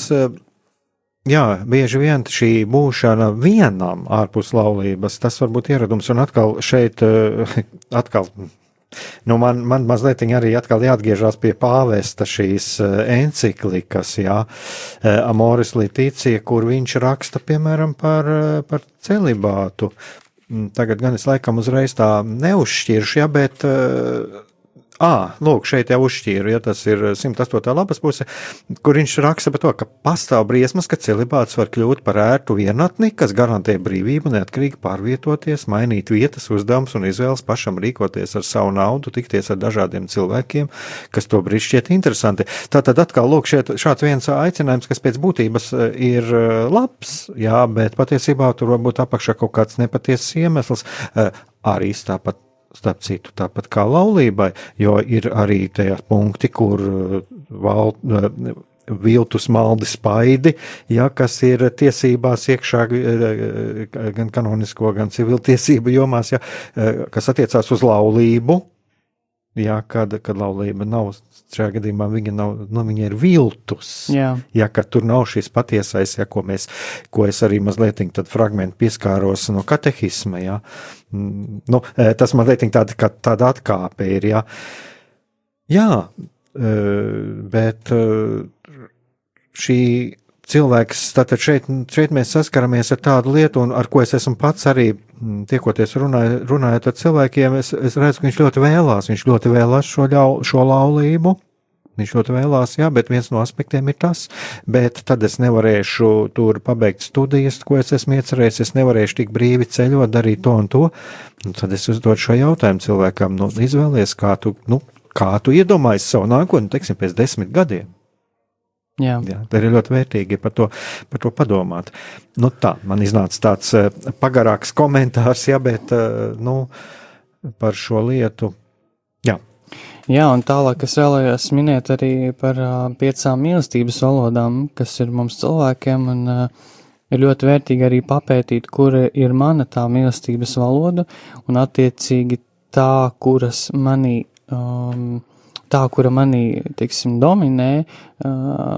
jā, bieži vien šī būšana vienam ārpus laulības, tas var būt ieradums, un atkal šeit, atkal Nu, man, man mazliet arī atkal jāatgriežas pie pāvesta šīs eh, enciklikas, jā, eh, Amoris Litīcija, kur viņš raksta, piemēram, par, eh, par celibātu. Mm, tagad gan es laikam uzreiz tā neuzšķiršu, jā, bet Ah, lūk, šeit jau uzšķīru, ja tas ir 108. lapas puse, kur viņš raksta par to, ka pastāv briesmas, ka celibāts var kļūt par ērtu vienatni, kas garantē brīvību, neatkarīgi pārvietoties, mainīt vietas, uzdevumus un izvēles pašam rīkoties ar savu naudu, tikties ar dažādiem cilvēkiem, kas to brīdi šķiet interesanti. Tātad atkal, lūk, šeit, šāds viens aicinājums, kas pēc būtības ir labs, jā, bet patiesībā tur varbūt apakšā kaut kāds nepatiesas iemesls. Arī tāpat starp citu, tāpat kā laulībai, jo ir arī tie punkti, kur uh, val, uh, viltus maldi spaidi, ja, kas ir tiesībās iekšā uh, gan kanonisko, gan civiltiesību jomās, ja, kas attiecās uz laulību, ja, kad, kad laulība nav šajā gadījumā viņa, nav, nu, viņa ir viltus. Jā. Ja, ka tur nav šis patiesais, ja, ko, mēs, ko es arī mazliet tādu fragmentu pieskāros no katehisma. Ja. Mm, nu, e, tas mazliet tāda, tāda atkāpe ir. Ja. Jā, e, bet e, šī cilvēks, tātad šeit, šeit mēs saskaramies ar tādu lietu, un ar ko es esmu pats arī tiekoties runāj, runājot ar cilvēkiem, es, es redzu, ka viņš ļoti vēlās, viņš ļoti vēlās šo, ļau, šo laulību. Viņš ļoti vēlās, jā, bet viens no aspektiem ir tas, bet tad es nevarēšu tur pabeigt studijas, ko es esmu iecerējis, es nevarēšu tik brīvi ceļot, darīt to un to. Un tad es uzdodu šo jautājumu cilvēkam, nu, izvēlies, kā tu, nu, kā tu iedomājies savu nākotni, teiksim, pēc desmit gadiem. Jā. Jā, tā ir ļoti vērtīgi par to, par to padomāt. Nu, tā, man iznāca tāds uh, pagarāks komentārs, jā, bet uh, nu, par šo lietu. Jā. Jā, un tālāk es vēlējos minēt arī par piecām mīlestības valodām, kas ir mums cilvēkiem, un ir ļoti vērtīgi arī papētīt, kura ir mana tā mīlestības valoda, un attiecīgi tā, kuras manī um, tā, kura manī, teiksim, dominē,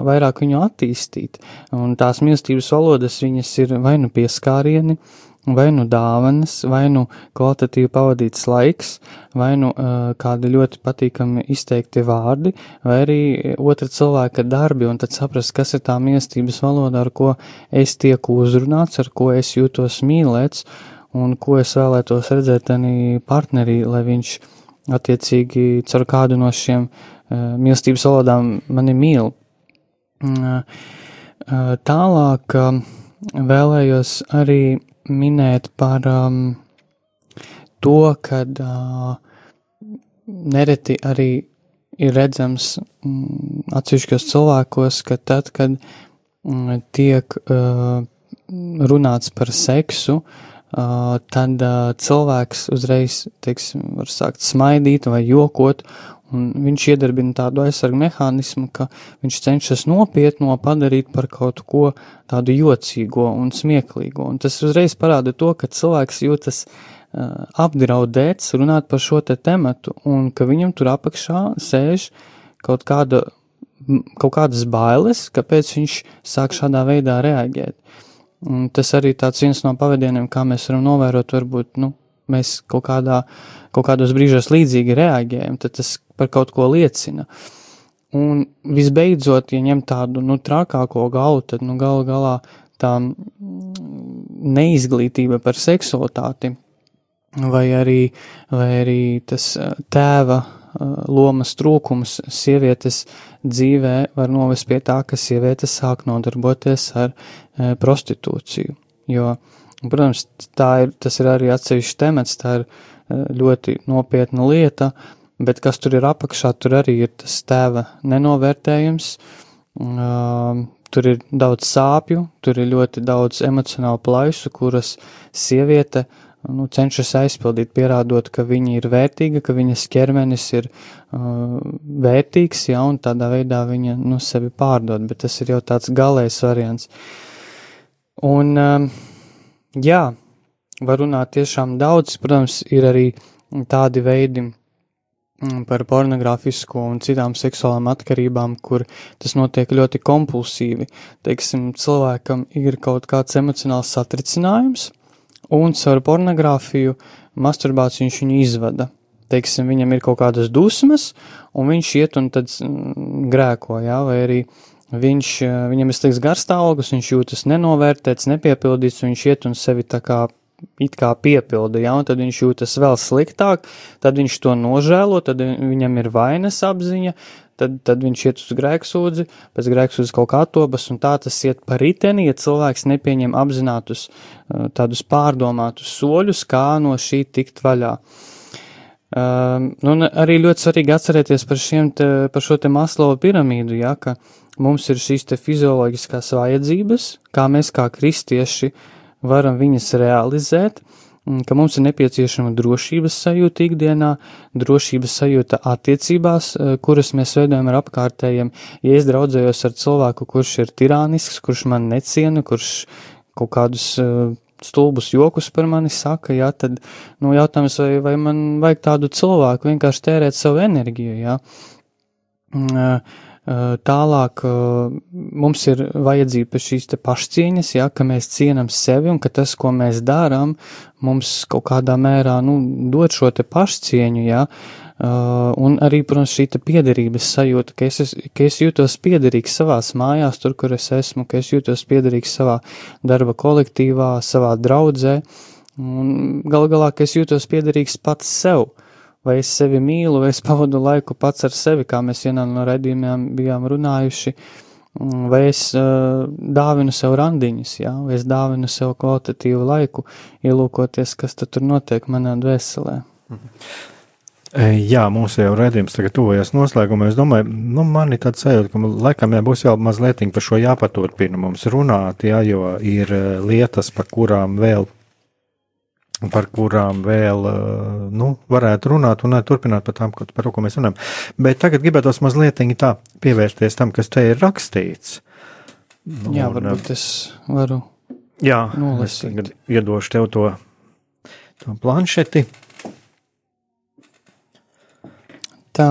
vairāk viņu attīstīt. Un tās mīlestības valodas viņas ir vai nu pieskārieni, vai nu dāvanas, vai nu kvalitatīvi pavadīts laiks, vai nu uh, kādi ļoti patīkami izteikti vārdi, vai arī otra cilvēka darbi, un tad saprast, kas ir tā mīlestības valoda, ar ko es tieku uzrunāts, ar ko es jūtos mīlēts, un ko es vēlētos redzēt arī partnerī, lai viņš attiecīgi caur kādu no šiem uh, mīlestības valodām mani mīl. Uh, uh, tālāk uh, vēlējos arī minēt par um, to, kad uh, nereti arī ir redzams um, atsevišķos cilvēkos, ka tad, kad um, tiek uh, runāts par seksu, uh, Uh, tad uh, cilvēks uzreiz, teiksim, var sākt smaidīt vai jokot, viņš iedarbina tādu aizsargu mehānismu, ka viņš cenšas nopietno padarīt par kaut ko tādu jocīgo un smieklīgo, un tas uzreiz parāda to, ka cilvēks jūtas uh, apdraudēts runāt par šo te tematu, un ka viņam tur apakšā sēž kaut kāda, kaut kādas bailes, kāpēc viņš sāk šādā veidā reaģēt. Un tas arī tāds viens no pavadieniem, kā mēs varam novērot, varbūt, nu, mēs kaut kādā, kaut kādos brīžos līdzīgi reaģējam, tad tas par kaut ko liecina. Un visbeidzot, ja ņem tādu, nu, trakāko galu, tad, nu, galu galā tā neizglītība par seksualitāti, vai arī, vai arī tas tēva lomas trūkums sievietes dzīvē var novest pie tā, ka sieviete sāk nodarboties ar e, prostitūciju. Jo, protams, ir, tas ir arī atsevišķs temats, tā ir e, ļoti nopietna lieta, bet kas tur ir apakšā, tur arī ir tas tēva nenovērtējums, uh, tur ir daudz sāpju, tur ir ļoti daudz emocionālu plaisu, kuras sieviete nu, cenšas aizpildīt, pierādot, ka viņa ir vērtīga, ka viņas ķermenis ir uh, vērtīgs, ja, un tādā veidā viņa nu, sevi pārdod, bet tas ir jau tāds galējs variants. Un, um, jā, var runāt tiešām daudz, protams, ir arī tādi veidi, Mm, par pornogrāfisko un citām seksuālām atkarībām, kur tas notiek ļoti kompulsīvi. Teiksim, cilvēkam ir kaut kāds emocionāls satricinājums, un caur pornogrāfiju masturbāciju viņš viņu izvada. Teiksim, viņam ir kaut kādas dusmas, un viņš iet un tad mm, grēko, jā, vai arī viņš, viņam ir slikts garstāvoklis, viņš jūtas nenovērtēts, nepiepildīts, un viņš iet un sevi tā kā it kā piepilda, ja, un tad viņš jūtas vēl sliktāk, tad viņš to nožēlo, tad viņam ir vainas apziņa, tad, tad viņš iet uz grēksūdzi, pēc grēksūdzes kaut kā attopas, un tā tas iet par riteni, ja cilvēks nepieņem apzinātus uh, tādus pārdomātus soļus, kā no šī tikt vaļā. Um, nu, arī ļoti svarīgi atcerēties par, te, par šo te Maslova piramīdu, ja, ka mums ir šīs te fizioloģiskās vajadzības, kā mēs kā kristieši uh, varam viņas realizēt, ka mums ir nepieciešama drošības sajūta ikdienā, drošības sajūta attiecībās, e, kuras mēs veidojam ar apkārtējiem. Ja es draudzējos ar cilvēku, kurš ir tirānisks, kurš man neciena, kurš kaut kādus e, stulbus jokus par mani saka, jā, tad, nu, jautājums, vai, vai man vajag tādu cilvēku vienkārši tērēt savu enerģiju, jā. Uh, Eh, tālāk mums ir vajadzība pēc šīs pašcieņas, ja, ka mēs cienam sevi un ka tas, ko mēs darām, mums kaut kādā mērā, nu, dod šo pašcieņu, ja, un arī, protams, šī piederības sajūta, ka es, ka es jūtos piederīgs savās mājās, tur, kur es esmu, ka es jūtos piederīgs savā darba kolektīvā, savā draudzē, un gal galā, ka es jūtos piederīgs pats sev. Uh, vai es sevi mīlu, vai es pavadu laiku pats ar sevi, kā mēs vienā no redzījumiem bijām runājuši, mm, vai es uh, dāvinu sev randiņus, jā, vai es dāvinu sev kvalitatīvu laiku, ielūkoties, kas tur notiek manā dvēselē. E, jā, mūsu jau redzējums tagad tuvojas noslēgumā. Es domāju, nu, man ir tāds sajūta, ka laikam jā, būs vēl mazliet par šo jāpaturpina mums runāt, jā, jo ir e, lietas, par kurām vēl par kurām vēl nu, varētu runāt un turpināt par tām, par ko mēs runājam. Bet tagad gribētos mazliet tā pievērsties tam, kas te ir rakstīts. Nu, jā, varbūt es varu. Jā, nolasīt. es tagad iedošu tev to, to planšeti. Tā.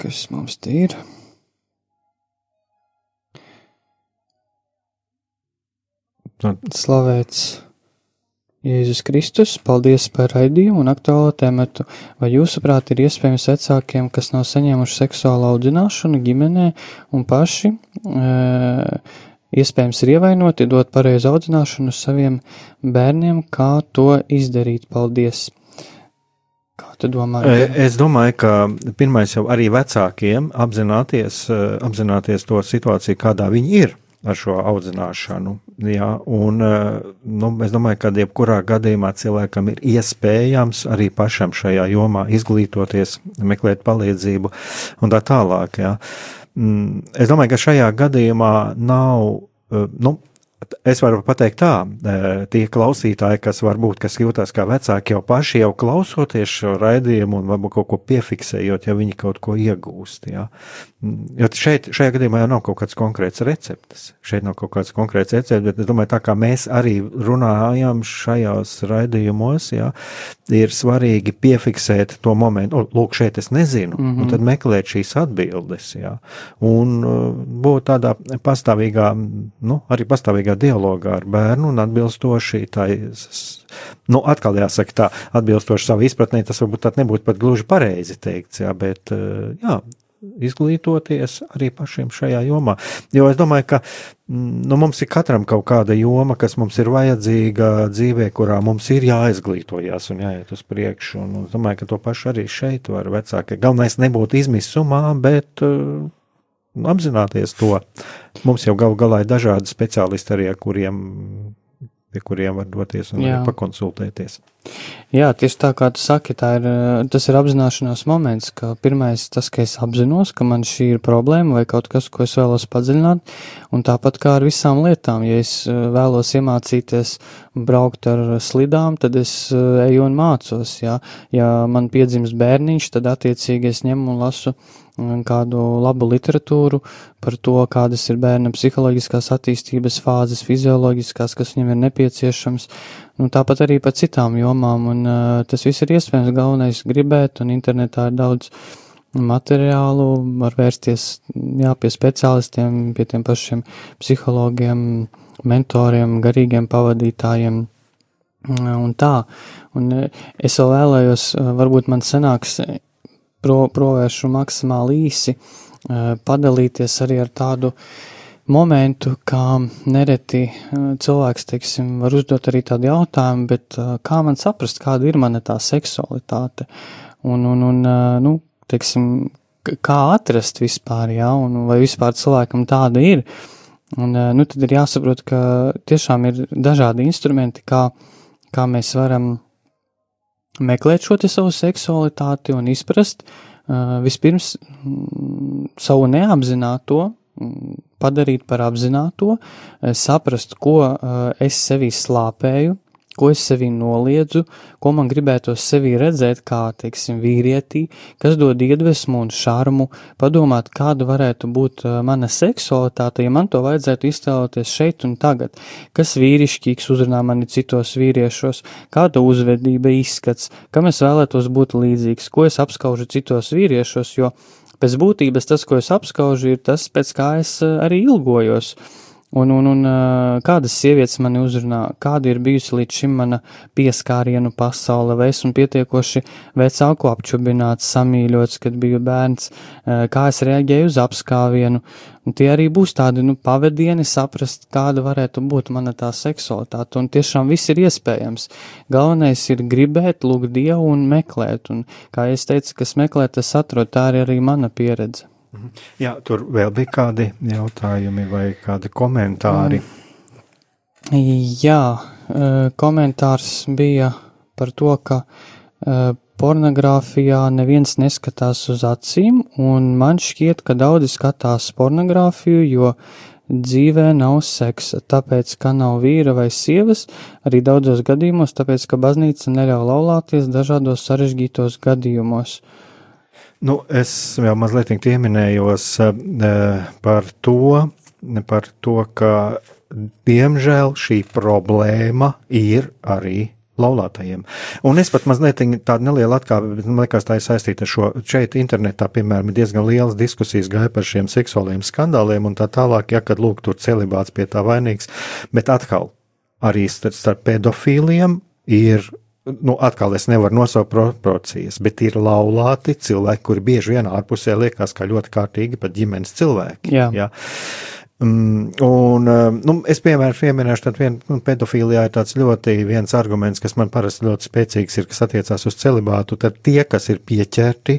Kas mums te ir? Slavēts Jēzus Kristus, paldies par raidījumu un aktuālo tēmatu. Vai jūsuprāt ir iespējams vecākiem, kas nav saņēmuši seksuālu audzināšanu ģimenē un paši, e, iespējams ir ievainoti, dot pareizu audzināšanu saviem bērniem, kā to izdarīt? Paldies! Kā tu domā? Es domāju, ka pirmais jau arī vecākiem apzināties, apzināties to situāciju, kādā viņi ir ar šo audzināšanu. Jā, un, eh, nu, es domāju, ka jebkurā gadījumā cilvēkam ir iespējams arī pašam šajā jomā izglītoties, meklēt palīdzību un tā tālāk. Jā. Mm, es domāju, ka šajā gadījumā nav, eh, nu, es varu pateikt tā, e, tie klausītāji, kas varbūt kas jūtas kā vecāki, jau paši jau klausoties šo raidījumu un varbūt kaut ko piefiksējot, ja viņi kaut ko iegūst. Ja. Jo šeit, šajā gadījumā jau nav kaut kāds konkrēts recepts. Šeit nav kaut kāds konkrēts recepts, bet es domāju, tā kā mēs arī runājam šajos raidījumos, ja, ir svarīgi piefiksēt to momentu, lūk, šeit es nezinu, mm -hmm. un tad meklēt šīs atbildes, ja, un uh, būt tādā pastāvīgā, nu, arī pastāvīgā dialogā ar bērnu un atbilstoši tā, nu, atkal jāsaka tā, atbilstoši savu izpratnē, tas varbūt tā nebūtu pat gluži pareizi teikts, jā, bet, uh, jā, izglītoties arī pašiem šajā jomā. Jo es domāju, ka nu, mums ir katram kaut kāda joma, kas mums ir vajadzīga dzīvē, kurā mums ir jāizglītojas un jāiet uz priekšu. Un es domāju, ka to pašu arī šeit var vecāki. Galvenais nebūtu izmisumā, bet uh, apzināties to. Mums jau galu galā ir dažādi speciālisti arī, kuriem, pie kuriem var doties un pakonsultēties. Jā, tieši tā kā tu saki, ir, tas ir apzināšanās moments, ka pirmais tas, ka es apzinos, ka man šī ir problēma vai kaut kas, ko es vēlos padziļināt, un tāpat kā ar visām lietām, ja es vēlos iemācīties braukt ar slidām, tad es eju un mācos, jā. Ja man piedzims bērniņš, tad attiecīgi es ņemu un lasu kādu labu literatūru par to, kādas ir bērna psiholoģiskās attīstības fāzes, fizioloģiskās, kas viņam ir nepieciešams, nu, tāpat arī par citām jomām, un uh, tas viss ir iespējams, galvenais gribēt, un internetā ir daudz materiālu, var vērsties, jā, pie speciālistiem, pie tiem pašiem psihologiem, mentoriem, garīgiem pavadītājiem, un tā, un es vēl vēlējos, varbūt man sanāks pro, provēršu maksimāli īsi, padalīties arī ar tādu momentu, kā nereti cilvēks, teiksim, var uzdot arī tādu jautājumu, bet kā man saprast, kāda ir mana tā seksualitāte, un, un, un nu, teiksim, kā atrast vispār, jā, un vai vispār cilvēkam tāda ir, un, nu, tad ir jāsaprot, ka tiešām ir dažādi instrumenti, kā, kā mēs varam meklēt šo savu seksualitāti un izprast vispirms mm, savu neapzināto, mm, padarīt par apzināto, saprast, ko es sevī slāpēju, ko es sevī noliedzu, ko man gribētos sevī redzēt, kā, teiksim, vīrietī, kas dod iedvesmu un šarmu, padomāt, kāda varētu būt uh, mana seksualitāte, ja man to vajadzētu iztēloties šeit un tagad, kas vīrišķīgs uzrunā mani citos vīriešos, kāda uzvedība izskats, kam es vēlētos būt līdzīgs, ko es apskaužu citos vīriešos, jo pēc būtības tas, ko es apskaužu, ir tas, pēc kā es uh, arī ilgojos. Un, un, un kādas sievietes mani uzrunā, kāda ir bijusi līdz šim mana pieskārienu pasaule, vai esmu pietiekoši vecāku apčubināts, samīļots, kad biju bērns, kā es reaģēju uz apskāvienu. Un tie arī būs tādi, nu, pavadieni saprast, kāda varētu būt mana tā seksualitāte. Un tiešām viss ir iespējams. Galvenais ir gribēt, lūgt Dievu un meklēt. Un, kā es teicu, kas meklē, tas atrod, tā ir arī mana pieredze. Mhm. Jā, tur vēl bija kādi jautājumi vai kādi komentāri. Mm. Jā, e, komentārs bija par to, ka e, pornogrāfijā neviens neskatās uz acīm, un man šķiet, ka daudzi skatās pornogrāfiju, jo dzīvē nav seksa, tāpēc, ka nav vīra vai sievas, arī daudzos gadījumos, tāpēc, ka baznīca neļauj laulāties dažādos sarežģītos gadījumos. Uh, Nu, es jau mazliet pieminējos uh, par to, par to, ka diemžēl šī problēma ir arī laulātajiem. Un es pat mazliet tādu nelielu atkāpi, bet man liekas, tā ir saistīta ar šo. Šeit internetā, piemēram, ir diezgan lielas diskusijas gāja par šiem seksuāliem skandāliem un tā tālāk, ja kad lūk, tur celibāts pie tā vainīgs. Bet atkal, arī starp pedofīliem ir nu, atkal es nevaru nosaukt proporcijas, bet ir laulāti cilvēki, kuri bieži vien ārpusē liekas kā ļoti kārtīgi pat ģimenes cilvēki. Jā. Jā. Um, un, um, nu, es piemēram pieminēšu, vien, nu, pedofīlijā ir tāds ļoti viens arguments, kas man parasti ļoti spēcīgs ir, kas attiecās uz celibātu, tad tie, kas ir pieķerti,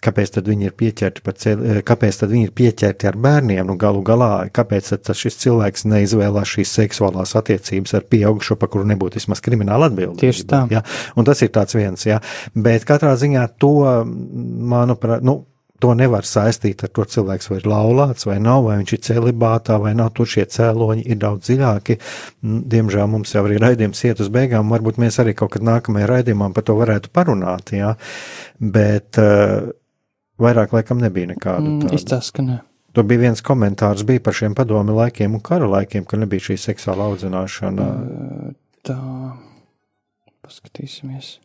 kāpēc tad viņi ir pieķerti par celi, eh, kāpēc tad viņi ir pieķerti ar bērniem, nu, galu galā, kāpēc tad šis cilvēks neizvēlās šīs seksuālās attiecības ar pieaugušo, pa kuru nebūtu vismaz krimināla atbildība. Tieši tā. Ja? Un tas ir tāds viens, jā. Bet katrā ziņā to, manuprāt, nu, to nevar saistīt ar to cilvēks vai ir laulāts vai nav, vai viņš ir celibātā vai nav. Tur šie cēloņi ir daudz dziļāki. Diemžēl mums jau arī raidījums iet uz beigām, varbūt mēs arī kaut kad nākamajā raidījumā par to varētu parunāt, jā. Bet uh, vairāk laikam nebija nekādu. Mm, Izstāst, ka ne. Tur bija viens komentārs bija par šiem padomi laikiem un kara laikiem, ka nebija šī seksuāla audzināšana. Tā, paskatīsimies.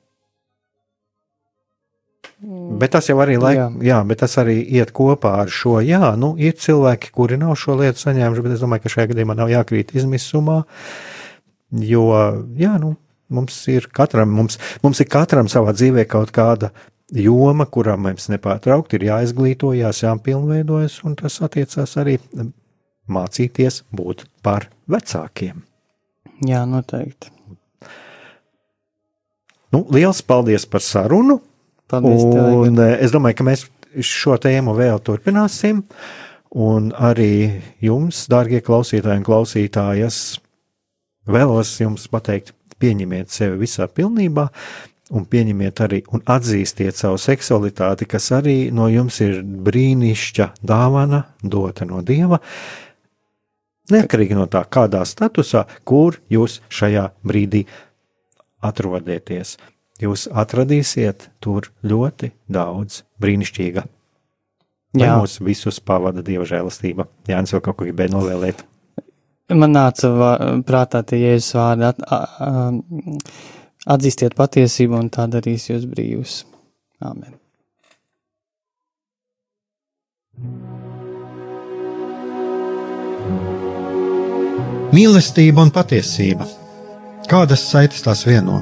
Mm. Bet tas jau arī laik, jā. Jā, bet tas arī iet kopā ar šo. Jā, nu, ir cilvēki, kuri nav šo lietu saņēmuši, bet es domāju, ka šajā gadījumā nav jākrīt izmisumā, jo, jā, nu, mums ir katram, mums, mums ir katram savā dzīvē kaut kāda joma, kurā mums nepārtraukti ir jāizglītojas, jāpilnveidojas, un tas attiecās arī mācīties būt par vecākiem. Jā, noteikti. Nu, liels paldies par sarunu! Paldies, un tev, es domāju, ka mēs šo tēmu vēl turpināsim. Un arī jums, dārgie klausītāji un klausītājas, vēlos jums pateikt pieņemiet sevi visā pilnībā, un pieņemiet arī un atzīstiet savu seksualitāti, kas arī no jums ir brīnišķa dāvana, dota no Dieva. Neatkarīgi no tā, kādā statusā, kur jūs šajā brīdī atrodieties, jūs atradīsiet tur ļoti daudz brīnišķīga. Lai Jā. mūs visus pavada dieva žēlastība. Jānis vēl kaut ko gribēja novēlēt. Man nāca prātā tie jēzus vārdi, at, a, a, atzīstiet patiesību un tā darīs jūs brīvus. Āmen. Mīlestība un patiesība. Kādas saites tās vieno?